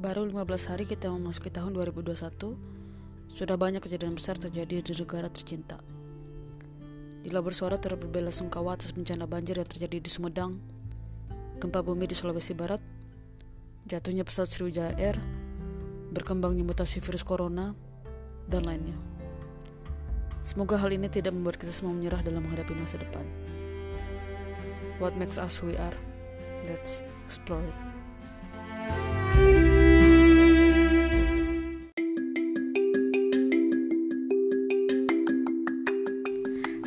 Baru 15 hari kita memasuki tahun 2021, sudah banyak kejadian besar terjadi di negara tercinta. Dila bersuara turut berbela sungkawa atas bencana banjir yang terjadi di Sumedang, gempa bumi di Sulawesi Barat, jatuhnya pesawat Sriwijaya Air, berkembangnya mutasi virus corona, dan lainnya. Semoga hal ini tidak membuat kita semua menyerah dalam menghadapi masa depan. What makes us who we are? Let's explore it.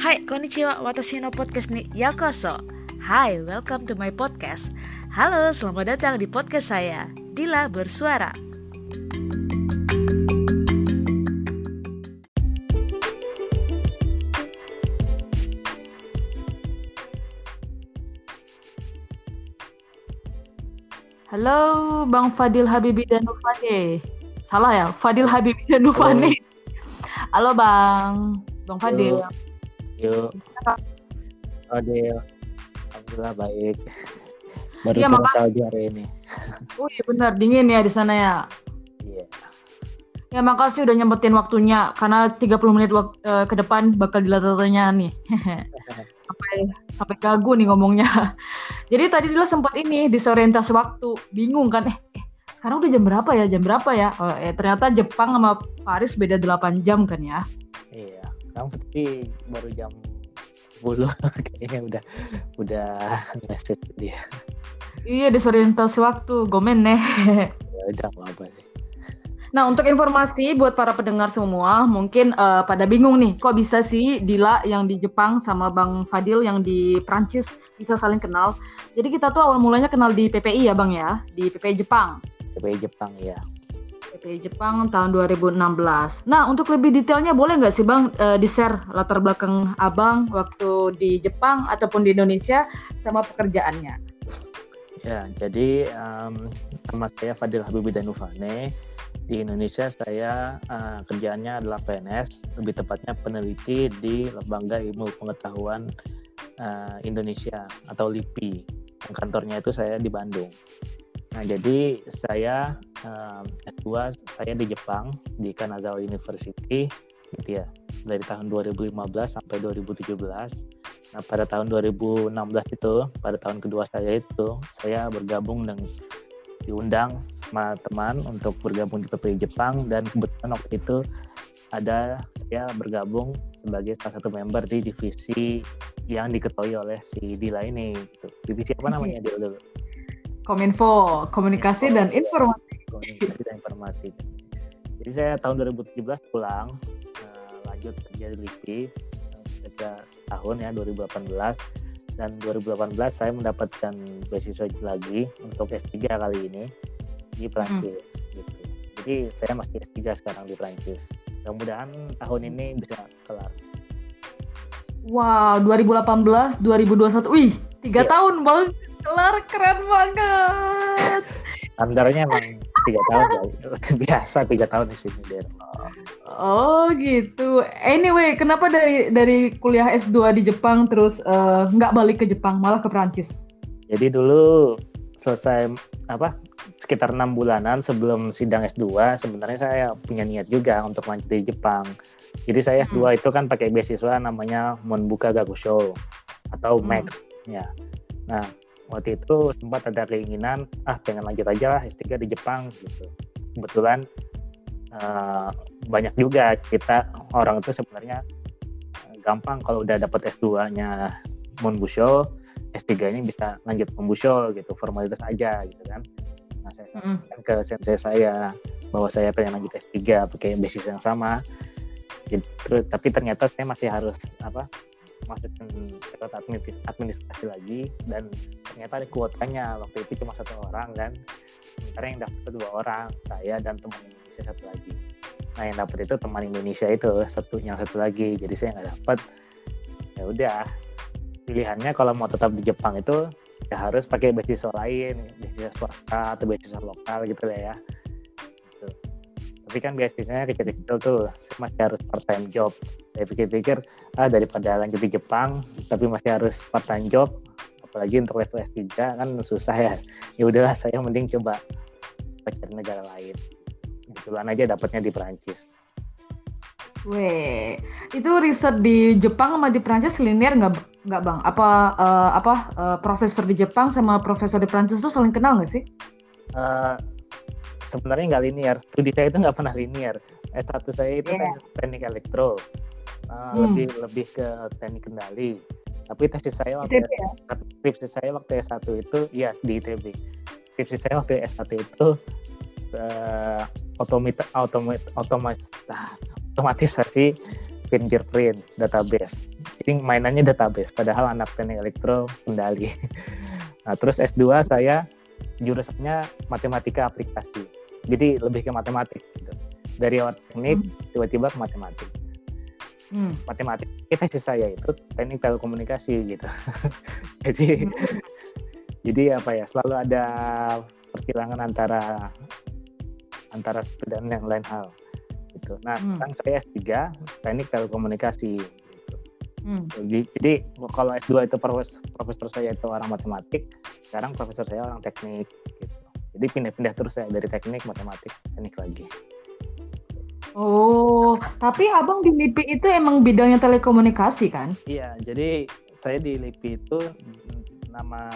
Hai, konnichiwa, watashi no podcast ni yakoso. Hai, welcome to my podcast. Halo, selamat datang di podcast saya, Dila Bersuara. Halo, Bang Fadil Habibi dan Nufane. Salah ya, Fadil Habibi dan Nufane. Halo Bang, Bang Fadil. Yuk. Fadil. Alhamdulillah baik. Baru Iya, makasih. Saudi hari ini. Oh iya benar, dingin ya di sana ya. Iya. Ya makasih udah nyempetin waktunya karena 30 menit wak- eh, ke depan bakal dilatanya nih. sampai sampai gagu nih ngomongnya. Jadi tadi Dila sempat ini disorientasi waktu, bingung kan eh, eh, sekarang udah jam berapa ya? Jam berapa ya? Oh, eh, ternyata Jepang sama Paris beda 8 jam kan ya. Sekarang seperti baru jam 10 kayaknya udah udah message dia. Iya disorientasi waktu, gomen nih. Ya udah apa apa sih. Nah, untuk informasi buat para pendengar semua, mungkin eh, pada bingung nih, kok bisa sih Dila yang di Jepang sama Bang Fadil yang di Prancis bisa saling kenal. Jadi kita tuh awal mulanya kenal di PPI ya Bang ya, di PPI Jepang. CPI Jepang ya. PPI Jepang tahun 2016. Nah, untuk lebih detailnya boleh nggak sih Bang eh, di-share latar belakang Abang waktu di Jepang ataupun di Indonesia sama pekerjaannya? Ya, jadi em, nama saya Fadil Habibi Danufane. Di Indonesia saya eh, kerjaannya adalah PNS, lebih tepatnya peneliti di Lembaga Ilmu Pengetahuan eh, Indonesia atau LIPI. Kantornya itu saya di Bandung. Nah, jadi saya em, S2 saya di Jepang di Kanazawa University gitu ya. Dari tahun 2015 sampai 2017. Nah, pada tahun 2016 itu, pada tahun kedua saya itu, saya bergabung dengan diundang sama teman untuk bergabung di PPI Jepang dan kebetulan waktu itu ada saya bergabung sebagai salah satu member di divisi yang diketahui oleh si Dila ini. Gitu. Divisi apa namanya dia dulu? Kominfo, komunikasi dan informasi. Komunikasi dan informatik. Jadi saya tahun 2017 pulang eh, lanjut kerja di LIPI kerja setahun ya 2018 dan 2018 saya mendapatkan beasiswa lagi untuk S3 kali ini di Prancis gitu. Jadi saya masih S3 sekarang di Prancis. Mudah-mudahan tahun ini bisa kelar. Wow, 2018, 2021. Wih, tiga Iya. tahun bang. Kelar, keren banget. Standarnya emang tiga tahun ya. biasa tiga tahun di sini deh. Oh gitu. Anyway, kenapa dari dari kuliah S2 di Jepang terus eh, nggak balik ke Jepang, malah ke Prancis? Jadi dulu selesai apa sekitar enam bulanan sebelum sidang S2 sebenarnya saya punya niat juga untuk lanjut di Jepang. Jadi saya S2 itu kan pakai beasiswa namanya Monbuka Gakusho atau Hmm. MAX ya. Nah, waktu itu sempat ada keinginan ah pengen lanjut aja lah S3 di Jepang gitu. Kebetulan eh, banyak juga kita orang itu sebenarnya eh, gampang kalau udah dapat S2-nya Monbusho S3-nya bisa lanjut Monbusho gitu, formalitas aja gitu kan. Nah, saya sampaikan ke sensei saya bahwa saya pengen lanjut S3 pakai beasiswa yang sama. Terus- tapi ternyata saya masih harus apa masukin syarat administrasi, administrasi lagi dan ternyata ada kuotanya. Waktu itu cuma satu orang kan sementara yang dapat dua orang saya dan teman Indonesia satu lagi. Nah yang dapat itu teman Indonesia itu satu yang satu lagi. Jadi saya nggak dapat ya udah pilihannya kalau mau tetap di Jepang itu ya harus pakai beasiswa lain beasiswa swasta atau beasiswa lokal gitu lah ya. Tapi kan beasiswanya kecil-kecil tuh masih harus part time job saya pikir-pikir ah daripada lanjut di Jepang tapi masih harus part time job apalagi untuk level S3 kan susah ya ya udahlah saya mending coba cari negara lain kebetulan aja dapatnya di Perancis Weh, itu riset di Jepang sama di Prancis linear nggak nggak bang? Apa uh, apa uh, profesor di Jepang sama profesor di Prancis itu saling kenal nggak sih? Uh, sebenarnya nggak linear. Studi saya itu nggak pernah linear. S1 saya itu yeah. teknik elektro, uh, hmm. lebih lebih ke teknik kendali. Tapi tesis saya waktu ITB, ya? skripsi saya waktu S1 itu ya di ITB. Skripsi saya waktu S1 itu uh, otomit otomat otomat ah, otomatisasi fingerprint database. Jadi mainannya database, padahal anak teknik elektro kendali. Nah, terus S2 saya jurusannya matematika aplikasi. Jadi lebih ke matematik gitu. Dari awal teknik hmm. tiba-tiba ke matematik. Hmm. Matematik tesis saya itu teknik telekomunikasi gitu. jadi hmm. jadi apa ya selalu ada perkilangan antara antara satu dan yang lain hal gitu. Nah, hmm. sekarang saya S3 teknik telekomunikasi gitu. Hmm. Jadi, jadi kalau S2 itu profesor, profesor saya itu orang matematik, sekarang profesor saya orang teknik gitu. Jadi pindah-pindah terus saya dari teknik matematik teknik lagi. Oh, tapi abang di LIPI itu emang bidangnya telekomunikasi kan? Iya, jadi saya di LIPI itu nama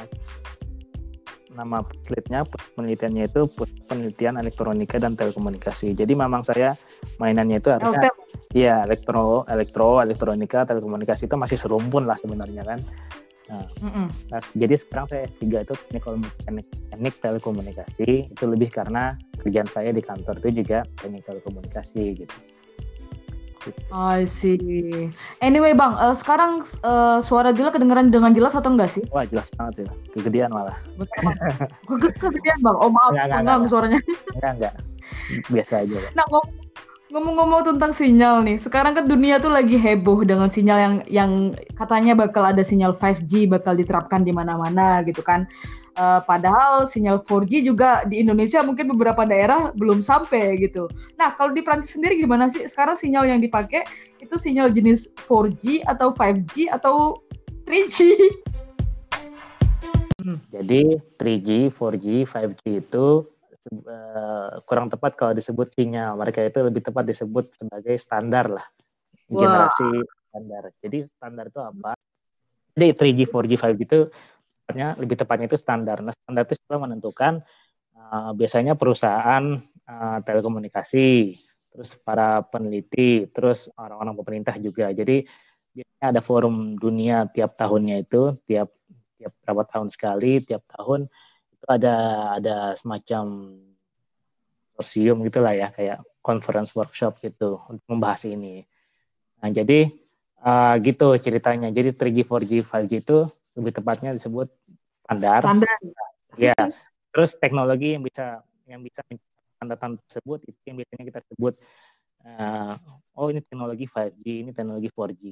nama slide penelitiannya itu penelitian elektronika dan telekomunikasi. Jadi memang saya mainannya itu artinya iya elektro elektro elektronika telekomunikasi itu masih serumpun lah sebenarnya kan. Nah, mm -mm. nah jadi sekarang saya S3 itu teknik, teknik, teknik telekomunikasi itu lebih karena kerjaan saya di kantor itu juga teknik telekomunikasi gitu. I see. Anyway bang, uh, sekarang uh, suara Dila kedengeran dengan jelas atau enggak sih? Wah jelas banget ya, kegedean malah. Betul, kegedean bang. Oh maaf, enggak, enggak, enggak, suaranya. Enggak enggak, biasa aja. Bang. Nah ngomong-ngomong tentang sinyal nih, sekarang kan dunia tuh lagi heboh dengan sinyal yang yang katanya bakal ada sinyal 5G bakal diterapkan di mana-mana gitu kan. Uh, padahal sinyal 4G juga di Indonesia mungkin beberapa daerah belum sampai gitu. Nah, kalau di Prancis sendiri gimana sih? Sekarang sinyal yang dipakai itu sinyal jenis 4G atau 5G atau 3G? Hmm. Jadi 3G, 4G, 5G itu uh, kurang tepat kalau disebut sinyal. Mereka itu lebih tepat disebut sebagai standar lah. Generasi wow. standar. Jadi standar itu apa? Jadi 3G, 4G, 5G itu tepatnya lebih tepatnya itu standar. Nah, standar itu sudah menentukan uh, biasanya perusahaan uh, telekomunikasi, terus para peneliti, terus orang-orang pemerintah juga. Jadi biasanya ada forum dunia tiap tahunnya itu, tiap tiap berapa tahun sekali, tiap tahun itu ada ada semacam konsorsium gitulah ya, kayak conference workshop gitu untuk membahas ini. Nah, jadi uh, gitu ceritanya. Jadi 3G, 4G, 5G itu lebih tepatnya disebut standar. Standar. Ya. Terus teknologi yang bisa yang bisa tanda-tanda tersebut itu yang biasanya kita sebut uh, oh ini teknologi 5G, ini teknologi 4G.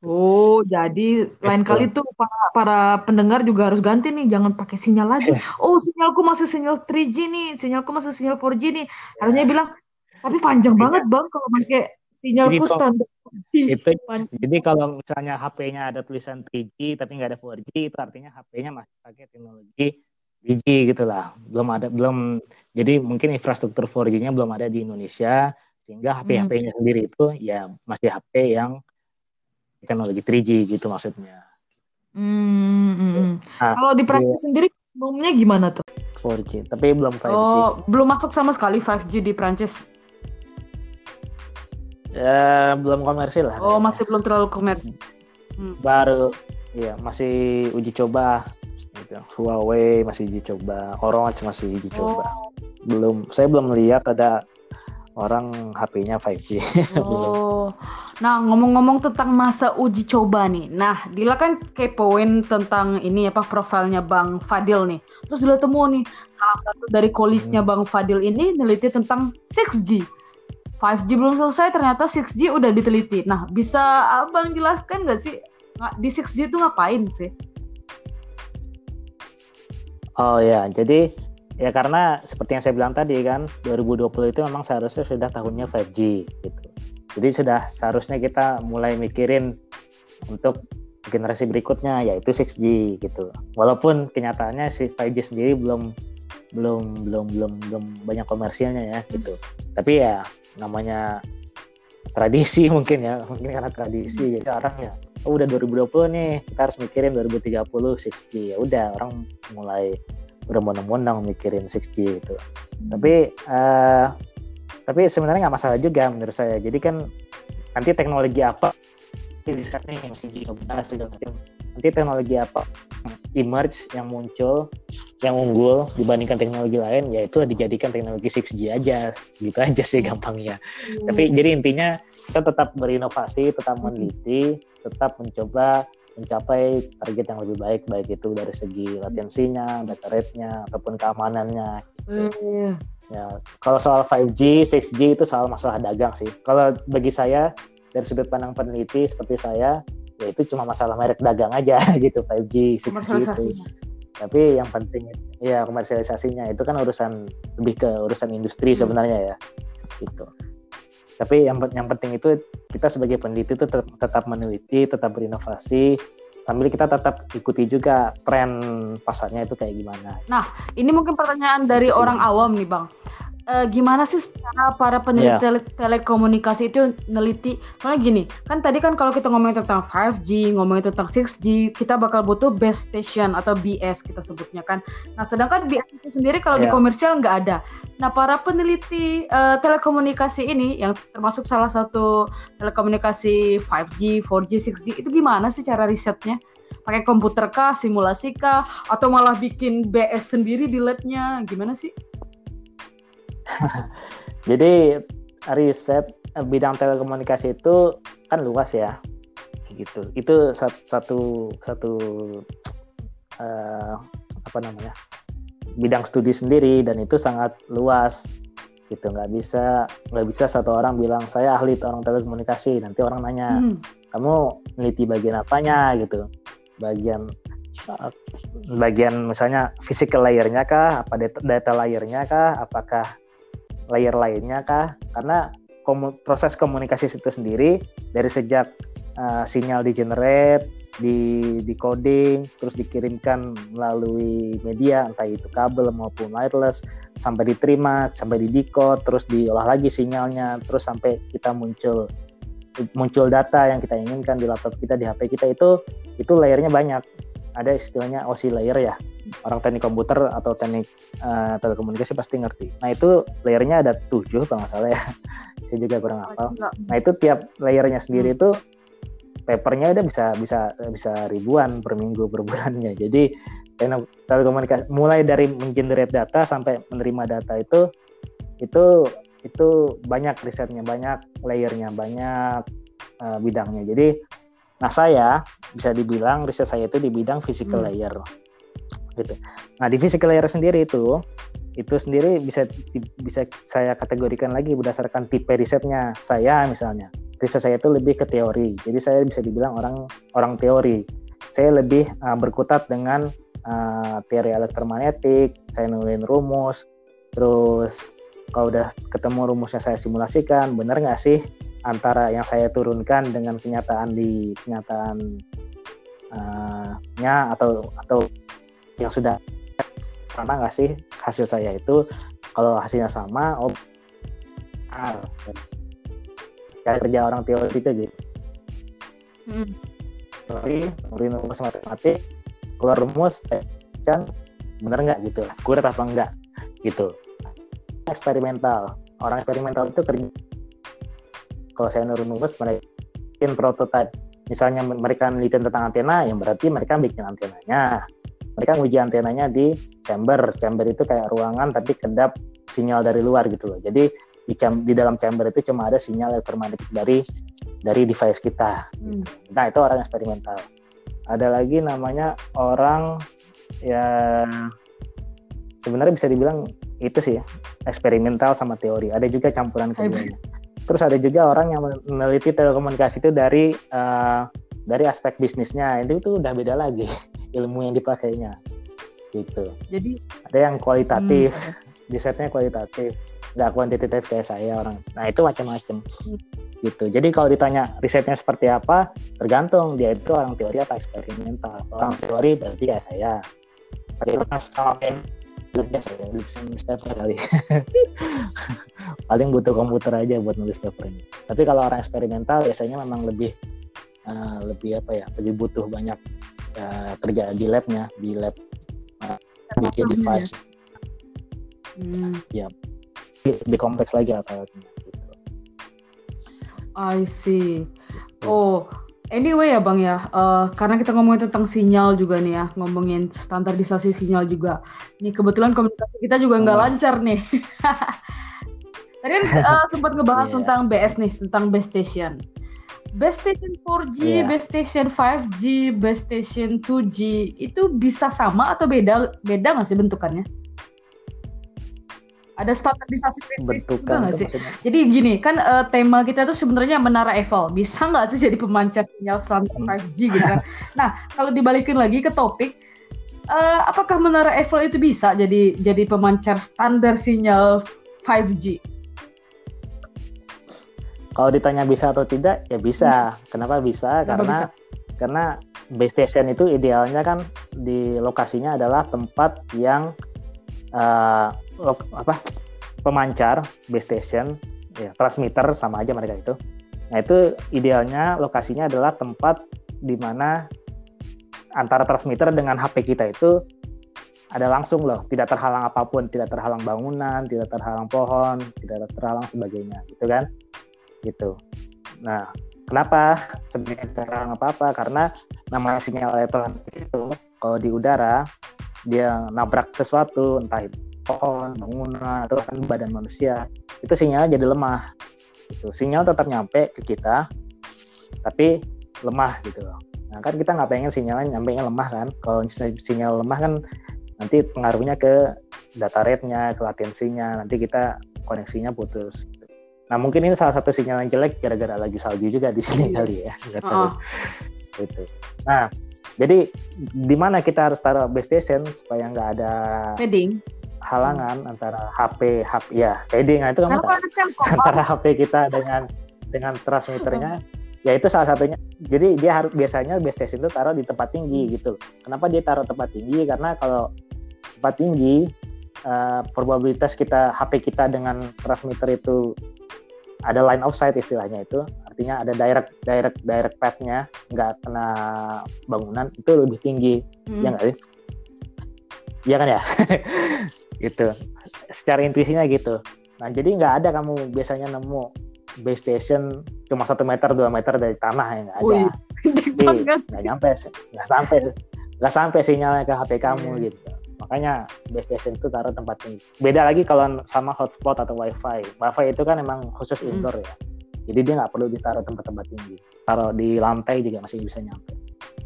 Oh, jadi lain kali tuh para, para pendengar juga harus ganti nih, jangan pakai sinyal lagi. Iya. Oh, sinyalku masih sinyal 3G nih, sinyalku masih sinyal 4G nih. Harusnya yeah. bilang, tapi panjang yeah. banget bang kalau pakai sinyalku standar itu jadi kalau misalnya HP-nya ada tulisan 3G tapi nggak ada 4G itu artinya HP-nya masih pakai teknologi 3G gitulah belum ada belum jadi mungkin infrastruktur 4G-nya belum ada di Indonesia sehingga HP-HP-nya hmm. sendiri itu ya masih HP yang teknologi 3G gitu maksudnya. Hmm, hmm, hmm. Nah, kalau di Prancis sendiri umumnya gimana tuh? 4G, tapi belum 5G. Oh, belum masuk sama sekali 5G di Prancis. Ya belum komersil lah. Oh masih belum terlalu komersil. Hmm. Baru, ya masih uji coba. Gitu. Huawei masih uji coba, Orange masih uji coba. Oh. Belum, saya belum melihat ada orang HP-nya 5G. Oh. Nah, ngomong-ngomong tentang masa uji coba nih. Nah, Dila kan kepoin tentang ini apa profilnya Bang Fadil nih. Terus Dila temu nih salah satu dari kolisnya hmm. Bang Fadil ini neliti tentang 6G. 5G belum selesai ternyata 6G udah diteliti. Nah, bisa Abang jelaskan nggak sih di 6G itu ngapain sih? Oh ya, jadi ya karena seperti yang saya bilang tadi kan 2020 itu memang seharusnya sudah tahunnya 5G gitu. Jadi sudah seharusnya kita mulai mikirin untuk generasi berikutnya yaitu 6G gitu. Walaupun kenyataannya si 5G sendiri belum belum belum belum belum banyak komersialnya ya gitu. Tapi ya namanya tradisi mungkin ya mungkin karena tradisi jadi orang ya oh, udah 2020 nih kita harus mikirin 2030 6G ya udah orang mulai udah mondang-mondang mikirin 6G itu tapi uh, tapi sebenarnya nggak masalah juga menurut saya jadi kan nanti teknologi apa nih yang 6G segala macam nanti teknologi apa emerge yang muncul yang unggul dibandingkan teknologi lain yaitu dijadikan teknologi 6G aja gitu aja sih gampangnya hmm. tapi jadi intinya kita tetap berinovasi tetap hmm. meneliti tetap mencoba mencapai target yang lebih baik baik itu dari segi latensinya data rate-nya ataupun keamanannya gitu. hmm. Ya kalau soal 5G 6G itu soal masalah dagang sih. Kalau bagi saya dari sudut pandang peneliti seperti saya ya itu cuma masalah merek dagang aja gitu 5G 6G itu. Tapi yang penting ya komersialisasinya itu kan urusan lebih ke urusan industri hmm. sebenarnya ya gitu. Tapi yang yang penting itu kita sebagai peneliti itu tetap, tetap meneliti tetap berinovasi sambil kita tetap ikuti juga tren pasarnya itu kayak gimana nah ini mungkin pertanyaan dari orang awam nih bang uh, gimana sih cara para peneliti yeah. tele telekomunikasi itu neliti? Soalnya gini, kan tadi kan kalau kita ngomongin tentang 5G, ngomongin tentang 6G, kita bakal butuh base station atau BS kita sebutnya kan. Nah, sedangkan BS itu sendiri kalau yeah. di iya. komersial nggak ada. Nah, para peneliti uh, telekomunikasi ini yang termasuk salah satu telekomunikasi 5G, 4G, 6G itu gimana sih cara risetnya? Pakai komputer kah, simulasi kah, atau malah bikin BS sendiri di labnya? Gimana sih? Jadi riset eh, bidang telekomunikasi itu kan luas ya, gitu. Itu satu satu uh, apa namanya bidang studi sendiri dan itu sangat luas gitu. Nggak bisa nggak bisa satu orang bilang saya ahli orang telekomunikasi. Nanti orang nanya hmm. kamu meneliti bagian apanya? Gitu. Bagian bagian misalnya physical layernya kah? Apa data, data layernya kah? Apakah layer lainnya kah? Karena komu proses komunikasi itu sendiri dari sejak uh, sinyal di generate, di decoding, terus dikirimkan melalui media entah itu kabel maupun wireless sampai diterima, sampai di decode, terus diolah lagi sinyalnya, terus sampai kita muncul muncul data yang kita inginkan di laptop kita di HP kita itu itu layernya banyak. Ada istilahnya OC layer ya. Orang teknik komputer atau teknik uh, telekomunikasi pasti ngerti. Nah itu layernya ada tujuh kalau nggak salah ya. Saya juga kurang hafal. Nah itu tiap layernya sendiri hmm. itu papernya udah bisa bisa bisa ribuan per minggu per bulannya jadi telekomunikasi mulai dari mengenerate data sampai menerima data itu itu itu banyak risetnya banyak layernya banyak uh, bidangnya jadi Nah saya bisa dibilang riset saya itu di bidang physical hmm. layer, gitu. Nah di physical layer sendiri itu itu sendiri bisa bisa saya kategorikan lagi berdasarkan tipe risetnya saya misalnya riset saya itu lebih ke teori. Jadi saya bisa dibilang orang orang teori. Saya lebih uh, berkutat dengan uh, teori elektromagnetik saya nulin rumus terus kalau udah ketemu rumusnya saya simulasikan benar nggak sih antara yang saya turunkan dengan kenyataan di kenyataan uh, nya atau atau yang sudah sama nggak sih hasil saya itu? Kalau hasilnya sama oh ah, kayak kerja orang teori itu gitu. Hmm. teori rumus matematik keluar rumus saya kan bener nggak gitu? Akurat apa enggak gitu. Eksperimental. Orang eksperimental itu kerja. Kalau saya nurun rumus mereka bikin prototype misalnya mereka meneliti tentang antena yang berarti mereka bikin antenanya. Mereka nguji antenanya di chamber. Chamber itu kayak ruangan tapi kedap sinyal dari luar gitu loh. Jadi di, di dalam chamber itu cuma ada sinyal elektromagnetik dari dari device kita hmm. nah itu orang eksperimental ada lagi namanya orang yang sebenarnya bisa dibilang itu sih eksperimental sama teori ada juga campuran keduanya Terus ada juga orang yang meneliti telekomunikasi itu dari uh, dari aspek bisnisnya. Itu itu udah beda lagi ilmu yang dipakainya. Gitu. Jadi ada yang kualitatif, hmm. risetnya kualitatif, nggak kuantitatif kayak saya orang. Nah itu macam-macam. Gitu. Jadi kalau ditanya risetnya seperti apa, tergantung dia itu orang teori atau eksperimental. Orang teori berarti kayak saya. Tapi sama belum saya nulis paper kali paling butuh komputer aja buat nulis papernya tapi kalau orang eksperimental biasanya memang lebih uh, lebih apa ya lebih butuh banyak uh, kerja di labnya di lab uh, bikin device Hmm. ya lebih kompleks lagi alatnya gitu. I see. Oh, anyway ya Bang ya, uh, karena kita ngomongin tentang sinyal juga nih ya, ngomongin standarisasi sinyal juga. Ini kebetulan komunikasi kita juga nggak Hmm. lancar nih. Tadi kan uh, sempat ngebahas Iya. tentang BS nih, tentang base station. Base station 4G, Iya. base station 5G, base station 2G itu bisa sama atau beda beda nggak sih bentukannya? Ada standarisasi station juga bentukan nggak itu sih? maksudnya Jadi gini, kan eh, tema kita tuh sebenarnya menara Eiffel. Bisa nggak sih jadi pemancar sinyal standar Hmm. 5G gitu kan? nah, kalau dibalikin lagi ke topik, eh, apakah menara Eiffel itu bisa jadi jadi pemancar standar sinyal 5G? kalau ditanya bisa atau tidak ya bisa kenapa bisa Hmm. Kenapa karena bisa? karena base station itu idealnya kan di lokasinya adalah tempat yang lok- apa pemancar base station ya transmitter sama aja mereka itu. Nah itu idealnya lokasinya adalah tempat di mana antara transmitter dengan HP kita itu ada langsung loh. Tidak terhalang apa pun tidak terhalang bangunan tidak terhalang pohon tidak terhalang sebagainya gitu kan? Gitu. Nah kenapa sebenarnya terhalang apa apa karena namanya sinyal elektronik itu kalau di udara dia nabrak sesuatu entah itu pohon bangunan atau kan badan manusia. Itu sinyalnya jadi lemah. Gitu. sinyal tetap nyampe ke kita tapi lemah gitu. Loh nah kan kita nggak pengen sinyalnya nyampe lemah kan? Kalau si- sinyal lemah kan nanti pengaruhnya ke data rate-nya ke latensinya. Nanti kita koneksinya putus. Nah mungkin ini salah satu sinyal yang jelek gara-gara lagi salju juga di sini Iya. kali ya. Tahu. Oh, gitu. Nah jadi di mana kita harus taruh base station supaya nggak ada padding. Halangan antara HP HP ya fading nah itu kamu tahu Pak. antara HP kita dengan dengan transmitternya ya itu salah satunya. Jadi dia harus biasanya base station itu taruh di tempat tinggi gitu. Kenapa dia taruh tempat tinggi? Karena kalau tempat tinggi eh, probabilitas kita HP kita dengan transmitter itu ada line of sight istilahnya itu. Artinya ada direct direct direct path-nya nggak kena bangunan itu lebih tinggi. Hmm. ya nggak sih Iya kan ya? Gitu. Secara intuisinya gitu. Nah jadi nggak ada kamu biasanya nemu base station cuma satu meter dua meter dari tanah ya nggak ada. banget. nggak nyampe nggak sampai nggak sampai sinyalnya ke HP kamu Iya. gitu. Makanya base station itu taruh tempat tinggi beda lagi kalau sama hotspot atau wifi. Wifi itu kan emang khusus Hmm. indoor ya. Jadi dia nggak perlu ditaruh tempat-tempat tinggi. Taruh di lantai juga masih bisa nyampe.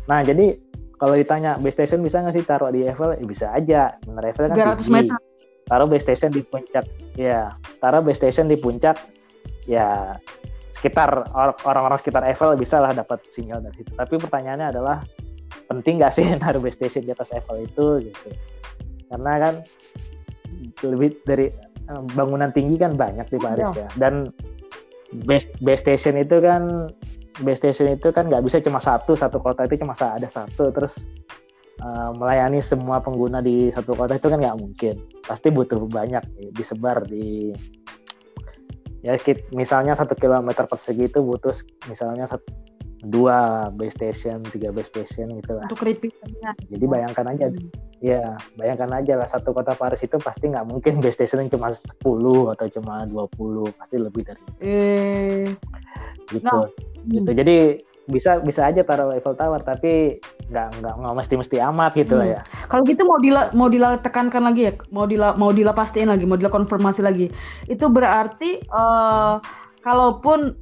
Nah jadi kalau ditanya base station bisa nggak sih taruh di Eiffel? Ya, bisa aja. Menurut Eiffel kan 300 tinggi. meter. taruh base station di puncak. Ya taruh base station di puncak ya sekitar or- orang-orang sekitar Eiffel bisa lah dapat sinyal dari situ. Tapi pertanyaannya adalah penting nggak sih naruh base station di atas Eiffel itu gitu? Karena kan lebih dari eh, bangunan tinggi kan banyak di Paris ya. Dan base, base station itu kan base station itu kan nggak bisa cuma satu satu kota itu cuma ada satu. Terus eh, melayani semua pengguna di satu kota itu kan nggak mungkin. Pasti butuh banyak nih, disebar di ya misalnya satu kilometer persegi itu butuh misalnya satu, dua base station tiga base station gitu lah. Untuk jadi bayangkan aja. Hmm. ya bayangkan aja lah satu kota Paris itu pasti nggak mungkin base station cuma 10 atau cuma 20 pasti lebih dari itu. Eh, gitu. Nah, gitu jadi bisa bisa aja taruh Eiffel Tower tapi nggak nggak nggak mesti mesti amat gitu lah Hmm. ya Kalau gitu mau dila mau dila tekankan lagi ya, mau dila mau dila pastiin lagi, mau dila konfirmasi lagi. Itu berarti eh kalaupun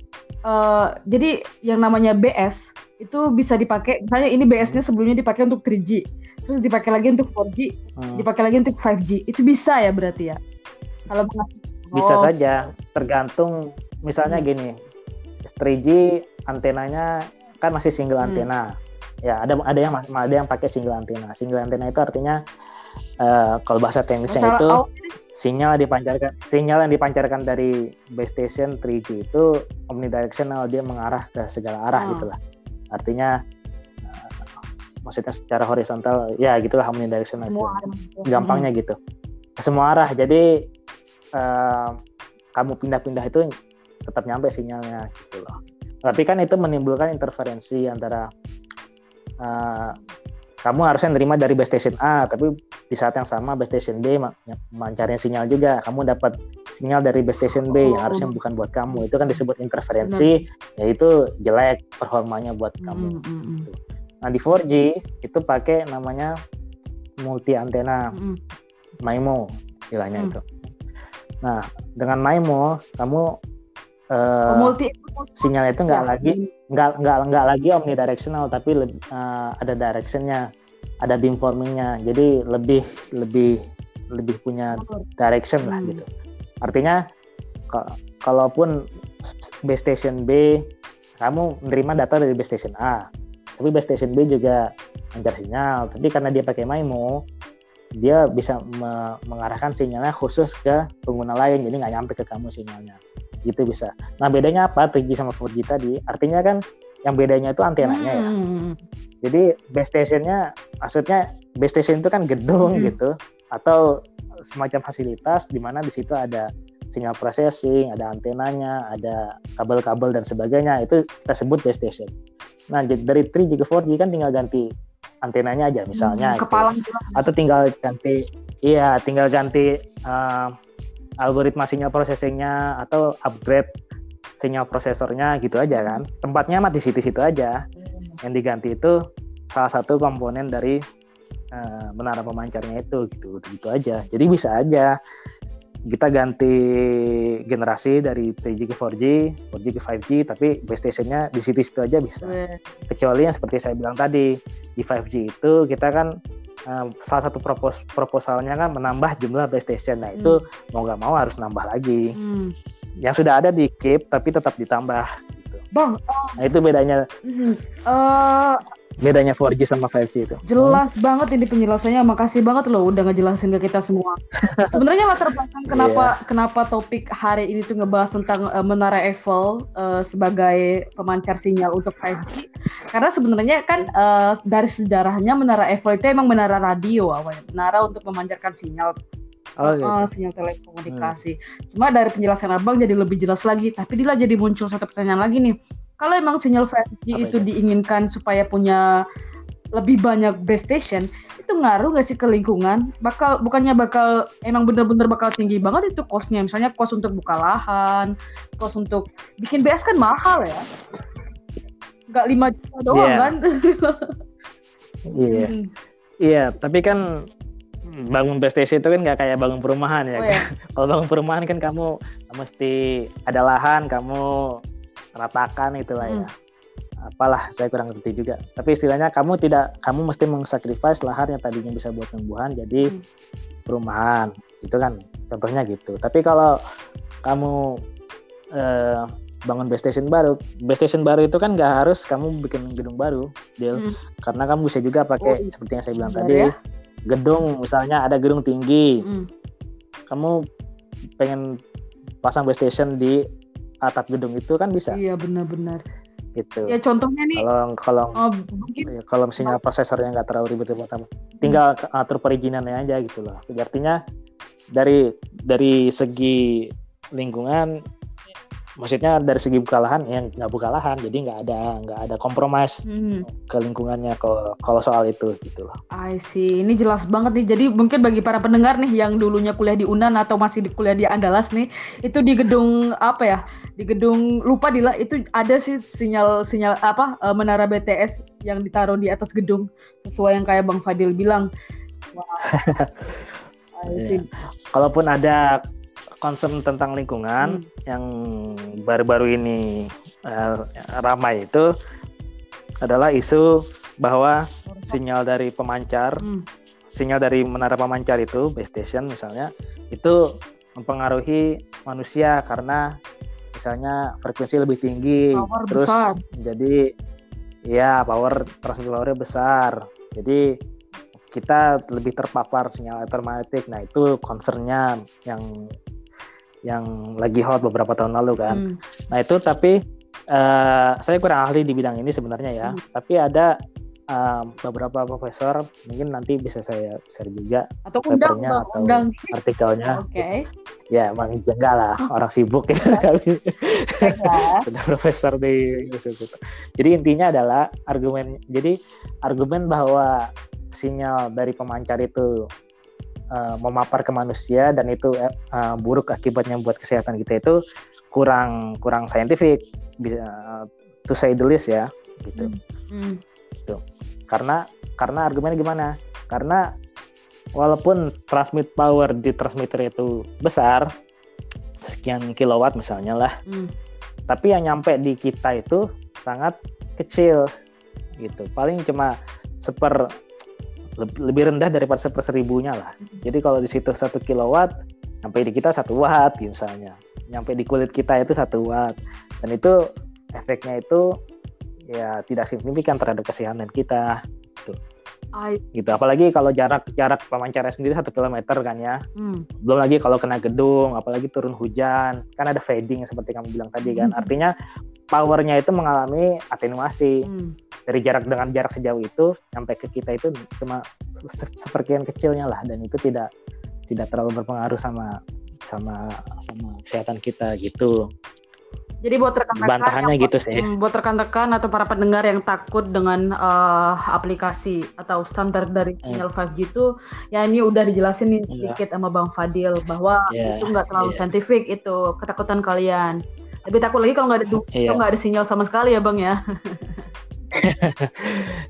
eh jadi yang namanya BS itu bisa dipakai misalnya ini BS-nya sebelumnya dipakai untuk 3G, terus dipakai lagi untuk 4G, Hmm. dipakai lagi untuk 5G. Itu bisa ya berarti ya. Kalau bisa Oh, saja tergantung misalnya Hmm. gini 3G antenanya kan masih single Hmm. antena ya ada ada yang ada yang pakai single antena single antena itu artinya eh, kalau bahasa teknisnya masalah itu awal- sinyal yang dipancarkan sinyal yang dipancarkan dari base station 3G itu omnidirectional dia mengarah ke segala arah Hmm. gitulah artinya eh, maksudnya secara horizontal ya gitulah omnidirectional semua istilahnya. ada. gampangnya gitu ke semua arah. Jadi uh, kamu pindah-pindah itu tetap nyampe sinyalnya gitu loh. Tapi kan itu menimbulkan interferensi antara uh, kamu harusnya nerima dari base station A, tapi di saat yang sama base station B memancarnya sinyal juga. Kamu dapat sinyal dari base station B yang oh. harusnya bukan buat kamu. Itu kan disebut interferensi, Benar. yaitu jelek performanya buat hmm, kamu. Mm -hmm. Nah di 4G itu pakai namanya multi antena, mm -hmm. MIMO istilahnya mm. itu. Nah dengan MIMO kamu uh, multi sinyal itu nggak ya. lagi nggak nggak nggak lagi omnidirectional tapi uh, ada directionnya ada beamformingnya. Jadi lebih lebih lebih punya direction hmm. lah gitu. Artinya kalaupun base station B kamu menerima data dari base station A. Tapi base station B juga mencar sinyal. Tapi karena dia pakai MIMO dia bisa me mengarahkan sinyalnya khusus ke pengguna lain. Jadi nggak nyampe ke kamu sinyalnya gitu bisa. Nah bedanya apa 3G sama 4G tadi? Artinya kan yang bedanya itu antenanya ya. hmm. ya. Jadi base stationnya, maksudnya base station itu kan gedung hmm. gitu, atau semacam fasilitas di mana di situ ada sinyal processing, ada antenanya, ada kabel-kabel dan sebagainya. Itu kita sebut base station. Nah dari 3G ke 4G kan tinggal ganti antenanya aja misalnya. Hmm, kepala gitu. Atau tinggal ganti, iya tinggal ganti uh, algoritma sinyal processingnya atau upgrade sinyal prosesornya gitu aja kan. Tempatnya mah di situ-situ aja. Yang diganti itu salah satu komponen dari uh, menara pemancarnya itu gitu. Gitu aja. Jadi bisa aja kita ganti generasi dari 3G ke 4G, 4G ke 5G, tapi base stationnya di situ-situ aja bisa. Kecuali yang seperti saya bilang tadi, di 5G itu kita kan uh, salah satu propos proposalnya kan menambah jumlah base station. Nah itu hmm. mau nggak mau harus nambah lagi. Hmm. Yang sudah ada di keep tapi tetap ditambah. Bang, nah itu bedanya. Uh, bedanya 4G sama 5G itu. Jelas hmm. banget ini penjelasannya. Makasih banget loh udah ngejelasin ke kita semua. Sebenarnya latar belakang kenapa yeah. kenapa topik hari ini tuh ngebahas tentang uh, menara Eiffel uh, sebagai pemancar sinyal untuk 5G. Karena sebenarnya kan uh, dari sejarahnya menara Eiffel itu emang menara radio awalnya, menara untuk memancarkan sinyal Oh, gitu. uh, sinyal telekomunikasi. Hmm. Cuma dari penjelasan abang jadi lebih jelas lagi. Tapi dia jadi muncul satu pertanyaan lagi nih kalau emang sinyal 5G Apa itu, diinginkan supaya punya lebih banyak base station itu ngaruh gak sih ke lingkungan bakal bukannya bakal emang bener-bener bakal tinggi banget itu kosnya misalnya kos untuk buka lahan kos untuk bikin BS kan mahal ya nggak lima juta doang yeah. kan iya yeah. iya yeah, tapi kan bangun station itu kan nggak kayak bangun perumahan ya oh, kan? kalau bangun perumahan kan kamu mesti ada lahan kamu ratakan itulah ya. hmm. ya apalah saya kurang ngerti juga tapi istilahnya kamu tidak kamu mesti mengsakrifis lahan yang tadinya bisa buat tumbuhan jadi hmm. perumahan itu kan contohnya gitu tapi kalau kamu eh, bangun base station baru base station baru itu kan nggak harus kamu bikin gedung baru deal hmm. karena kamu bisa juga pakai oh, seperti yang saya bilang tadi ya? Gedung misalnya ada gedung tinggi hmm. kamu pengen pasang base station di atap gedung itu kan bisa. Iya benar-benar. Gitu. Ya contohnya nih. Kalau kalau oh, mungkin ya, kalau sinyal prosesornya nggak terlalu ribet buat kamu, tinggal hmm. atur perizinannya aja gitu loh. Artinya dari dari segi lingkungan maksudnya dari segi buka lahan yang nggak buka lahan jadi nggak ada nggak ada kompromis hmm. ke lingkungannya kalau kalau soal itu gitu loh. I see ini jelas banget nih jadi mungkin bagi para pendengar nih yang dulunya kuliah di Unan atau masih di kuliah di Andalas nih itu di gedung apa ya di gedung lupa dila itu ada sih sinyal sinyal apa e, menara BTS yang ditaruh di atas gedung sesuai yang kayak Bang Fadil bilang. Wow. yeah. Kalaupun ada concern tentang lingkungan hmm. yang baru-baru ini uh, ramai itu adalah isu bahwa sinyal dari pemancar, hmm. sinyal dari menara pemancar itu base station misalnya itu mempengaruhi manusia karena misalnya frekuensi lebih tinggi, power terus besar. jadi ya power transmisi powernya besar, jadi kita lebih terpapar sinyal elektromagnetik. Nah itu concernnya yang yang lagi hot beberapa tahun lalu kan. Hmm. Nah itu tapi uh, saya kurang ahli di bidang ini sebenarnya ya. Hmm. Tapi ada um, beberapa profesor mungkin nanti bisa saya share juga Atau undang, papernya atau undang. artikelnya Oke. ya emang enggak lah orang sibuk ya Ya. sudah profesor di. Jadi intinya adalah argumen jadi argumen bahwa sinyal dari pemancar itu uh, memapar ke manusia dan itu uh, buruk akibatnya buat kesehatan kita itu kurang kurang saintifik bisa to say the least ya gitu. Hmm. Karena karena argumennya gimana? Karena walaupun transmit power di transmitter itu besar sekian kilowatt misalnya lah Hmm. tapi yang nyampe di kita itu sangat kecil gitu paling cuma seper lebih rendah daripada seper seribunya lah. Jadi kalau di situ satu kilowatt nyampe di kita satu watt gitu misalnya. Nyampe di kulit kita itu satu watt. Dan itu efeknya itu ya tidak signifikan terhadap kesehatan kita. I- gitu. Apalagi kalau jarak jarak pemancarnya sendiri satu kilometer kan ya. Hmm. belum lagi kalau kena gedung apalagi turun hujan. Kan ada fading seperti kamu bilang tadi kan. Hmm. artinya powernya itu mengalami atenuasi Hmm. dari jarak dengan jarak sejauh itu sampai ke kita itu cuma se- seperkian kecilnya lah dan itu tidak tidak terlalu berpengaruh sama sama sama kesehatan kita gitu Jadi buat rekan-rekan bantahannya yang- gitu sih Hmm, buat rekan-rekan atau para pendengar yang takut dengan eh, aplikasi atau standar dari Hmm. sinyal 5G itu ya ini udah dijelasin nih Iya. sedikit sama Bang Fadil bahwa Iya, itu nggak terlalu iya. saintifik itu ketakutan kalian. Lebih takut lagi kalau nggak ada Iya. kalau nggak ada sinyal sama sekali ya Bang ya.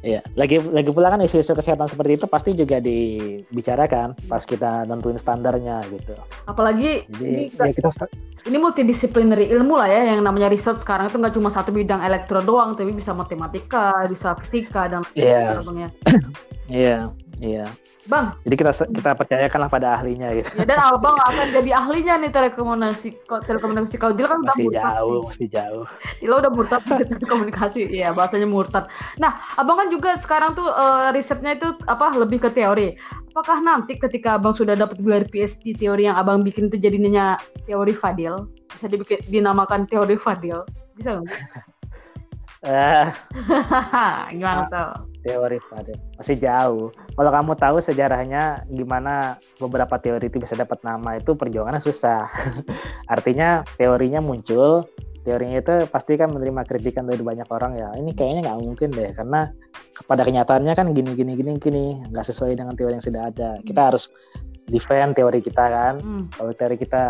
Iya, lagi lagi pula kan isu-isu kesehatan seperti itu pasti juga dibicarakan pas kita nentuin standarnya gitu. Apalagi Jadi ini ya kita ini multidisiplinary ilmu lah ya yang namanya riset sekarang itu nggak cuma satu bidang elektro doang tapi bisa matematika, bisa fisika dan Iya. lain-lain, ya. Iya, iya. Bang, Jadi kita kita percayakanlah pada ahlinya gitu. ya dan Abang akan jadi ahlinya nih telekomunikasi telekomunikasi kalau dia kan Masih murtad jauh, masih jauh. Dila udah murtad di telekomunikasi, iya bahasanya murtad. Nah, abang kan juga sekarang tuh eh, risetnya itu apa lebih ke teori. Apakah nanti ketika abang sudah dapat gelar PhD teori yang abang bikin itu jadinya teori Fadil, bisa dibikin dinamakan teori Fadil, bisa nggak? Eh, Gimana tuh? Teori pada masih jauh. Kalau kamu tahu sejarahnya gimana beberapa teori itu bisa dapat nama itu perjuangannya susah. Artinya teorinya muncul, teorinya itu pasti kan menerima kritikan dari banyak orang ya. Ini kayaknya nggak mungkin deh karena pada kenyataannya kan gini gini gini gini nggak sesuai dengan teori yang sudah ada. Kita harus defend teori kita kan. Hmm, Kalau teori kita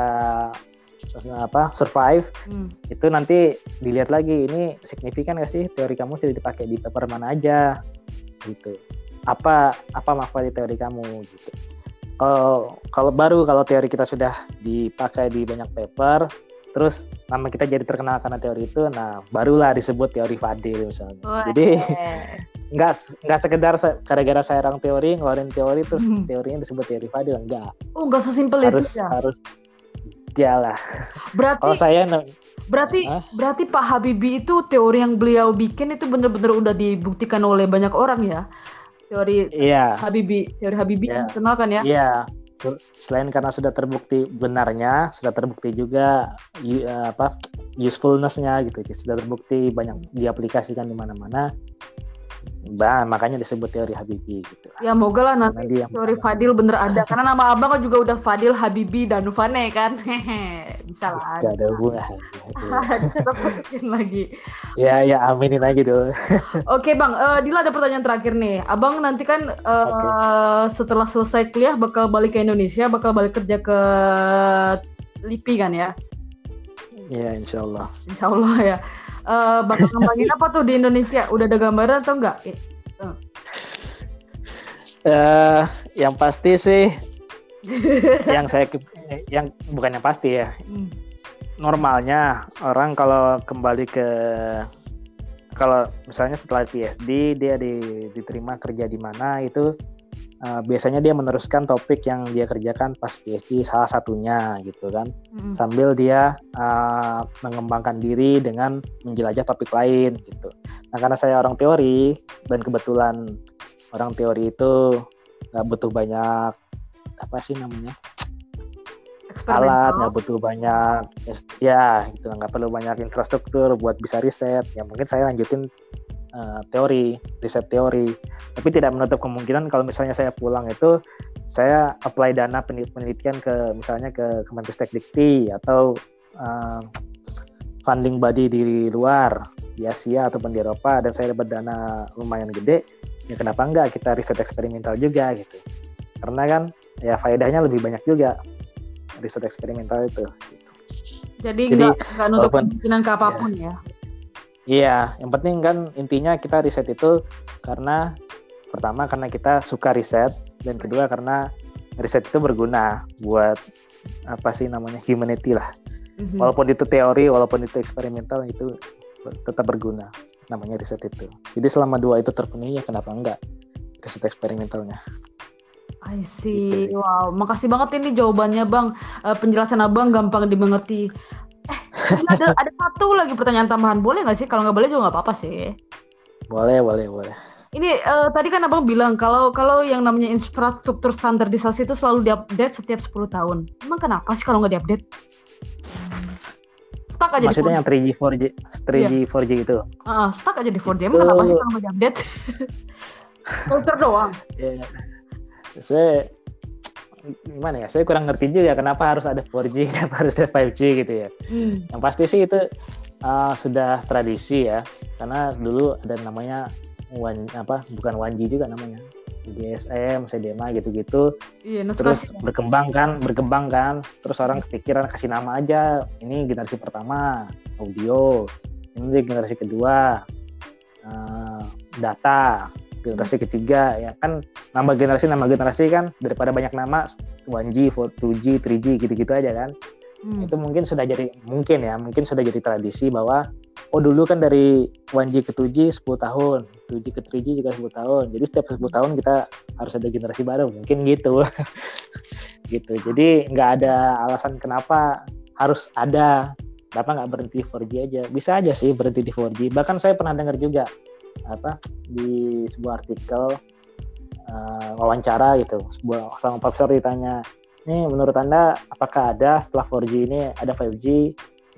apa survive hmm. itu nanti dilihat lagi ini signifikan gak sih teori kamu sudah dipakai di paper mana aja gitu apa apa manfaat di teori kamu gitu kalau kalau baru kalau teori kita sudah dipakai di banyak paper terus nama kita jadi terkenal karena teori itu nah barulah disebut teori Fadil misalnya Wah, jadi nggak nggak sekedar se- gara-gara saya orang teori ngeluarin teori terus Hmm. teorinya disebut teori Fadil enggak Oh, nggak sesimpel harus itu ya. harus ya lah Berarti kalau saya Berarti Hah? berarti Pak Habibie itu teori yang beliau bikin itu benar-benar udah dibuktikan oleh banyak orang ya. Teori iya Habibie, teori Habibie Ya. yang terkenal kan ya. Iya, selain karena sudah terbukti benarnya, sudah terbukti juga eh, apa usefulness-nya gitu, sudah terbukti banyak diaplikasikan di mana-mana. Bah, makanya disebut teori Habibie gitu. Ya moga lah nanti dia yang teori Fadil bener ada karena nama abang kan juga udah Fadil Habibie dan Nufane kan. Bisa lah. Gak ada hubungan. Dicetak-cetakin lagi. ya, ya aminin aja dulu. Oke bang, Eh, Dila ada pertanyaan terakhir nih. Abang nanti kan eh, setelah selesai kuliah bakal balik ke Indonesia, bakal balik kerja ke LIPI kan ya? Ya, insya Allah. Insya Allah ya. Eh, bakal ngembangin apa tuh di Indonesia? Udah ada gambaran atau enggak? Eh, Eh, yang pasti sih, yang saya yang bukan yang pasti ya. hmm. normalnya orang kalau kembali ke kalau misalnya setelah PhD dia di- diterima kerja di mana itu uh, biasanya dia meneruskan topik yang dia kerjakan pas PhD salah satunya gitu kan Hmm. sambil dia uh, mengembangkan diri dengan menjelajah topik lain gitu. Nah karena saya orang teori dan kebetulan orang teori itu nggak butuh banyak apa sih namanya alat nggak butuh banyak ya gitu nggak perlu banyak infrastruktur buat bisa riset ya mungkin saya lanjutin uh, teori, riset teori. Tapi tidak menutup kemungkinan kalau misalnya saya pulang itu saya apply dana penelitian ke misalnya ke Kemenristek Dikti atau uh, funding body di luar di Asia ataupun di Eropa dan saya dapat dana lumayan gede ya kenapa enggak kita riset eksperimental juga gitu karena kan ya faedahnya lebih banyak juga riset eksperimental itu gitu. jadi, jadi nggak nutup kemungkinan ke apa pun ya, ya iya yang penting kan intinya kita riset itu karena pertama karena kita suka riset dan kedua karena riset itu berguna buat apa sih namanya humanity lah mm-hmm. walaupun itu teori walaupun itu eksperimental itu tetap berguna namanya riset itu. Jadi selama dua itu terpenuhi ya kenapa enggak riset eksperimentalnya. I see. Gitu. Wow, makasih banget ini jawabannya Bang. Uh, penjelasan Abang gampang dimengerti. Ada ada satu lagi pertanyaan tambahan. Boleh nggak sih? Kalau nggak boleh juga nggak apa-apa sih. Boleh, boleh, boleh. Ini uh, tadi kan Abang bilang kalau kalau yang namanya infrastruktur standarisasi itu selalu diupdate setiap 10 tahun. Emang kenapa sih kalau nggak diupdate? stuck aja maksudnya yang 3G 4G 3G yeah. 4G itu uh, stuck aja di 4G emang itu... kenapa sih kalau nggak update filter doang yeah. saya gimana ya saya kurang ngerti juga kenapa harus ada 4G kenapa harus ada 5G gitu ya hmm. yang pasti sih itu uh, sudah tradisi ya karena dulu ada namanya one apa bukan 1G juga namanya DSM, CDMA gitu-gitu. Iya, terus ya. berkembang kan, berkembang kan. Terus orang kepikiran kasih nama aja. Ini generasi pertama audio, ini generasi kedua uh, data, generasi ketiga ya kan nambah generasi nambah generasi kan daripada banyak nama 1G, 2G, 3G gitu-gitu aja kan. Hmm. Itu mungkin sudah jadi mungkin ya, mungkin sudah jadi tradisi bahwa oh dulu kan dari 1G ke 2G 10 tahun, 2G ke 3G juga 10 tahun. Jadi setiap 10 tahun kita harus ada generasi baru, mungkin gitu. gitu. Jadi nggak ada alasan kenapa harus ada. Kenapa nggak berhenti 4G aja? Bisa aja sih berhenti di 4G. Bahkan saya pernah dengar juga apa di sebuah artikel uh, wawancara gitu, sebuah sama profesor ditanya, "Nih menurut Anda apakah ada setelah 4G ini ada 5G?"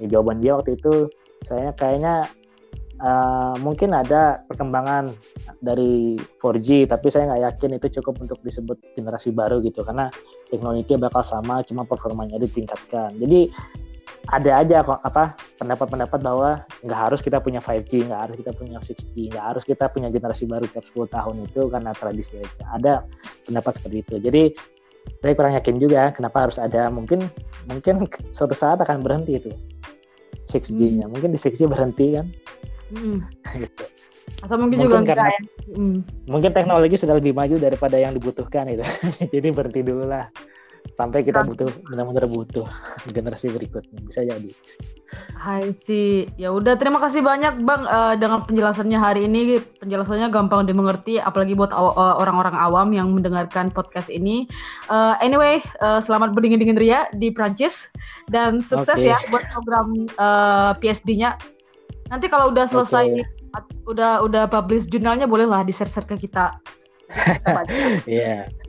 Ya, jawaban dia waktu itu saya kayaknya uh, mungkin ada perkembangan dari 4G tapi saya nggak yakin itu cukup untuk disebut generasi baru gitu karena teknologi bakal sama cuma performanya ditingkatkan. Jadi ada aja apa pendapat-pendapat bahwa nggak harus kita punya 5G, nggak harus kita punya 6G, nggak harus kita punya generasi baru tiap 10 tahun itu karena tradisi. Ada pendapat seperti itu. Jadi saya kurang yakin juga kenapa harus ada. Mungkin mungkin suatu saat akan berhenti itu. 6G-nya. Hmm. Mungkin di 6G berhenti kan. Hmm. gitu. Atau mungkin, mungkin juga karena, ya. hmm. Mungkin teknologi sudah lebih maju daripada yang dibutuhkan itu. Jadi berhenti dulu lah sampai kita butuh benar-benar butuh generasi berikutnya bisa jadi. Hai sih, ya udah terima kasih banyak bang uh, dengan penjelasannya hari ini penjelasannya gampang dimengerti apalagi buat aw uh, orang-orang awam yang mendengarkan podcast ini. Uh, anyway, uh, selamat berdingin dingin ria di Prancis dan sukses okay. ya buat program uh, PSD-nya. Nanti kalau udah selesai okay. udah udah publish jurnalnya bolehlah di share-share ke kita. Iya. yeah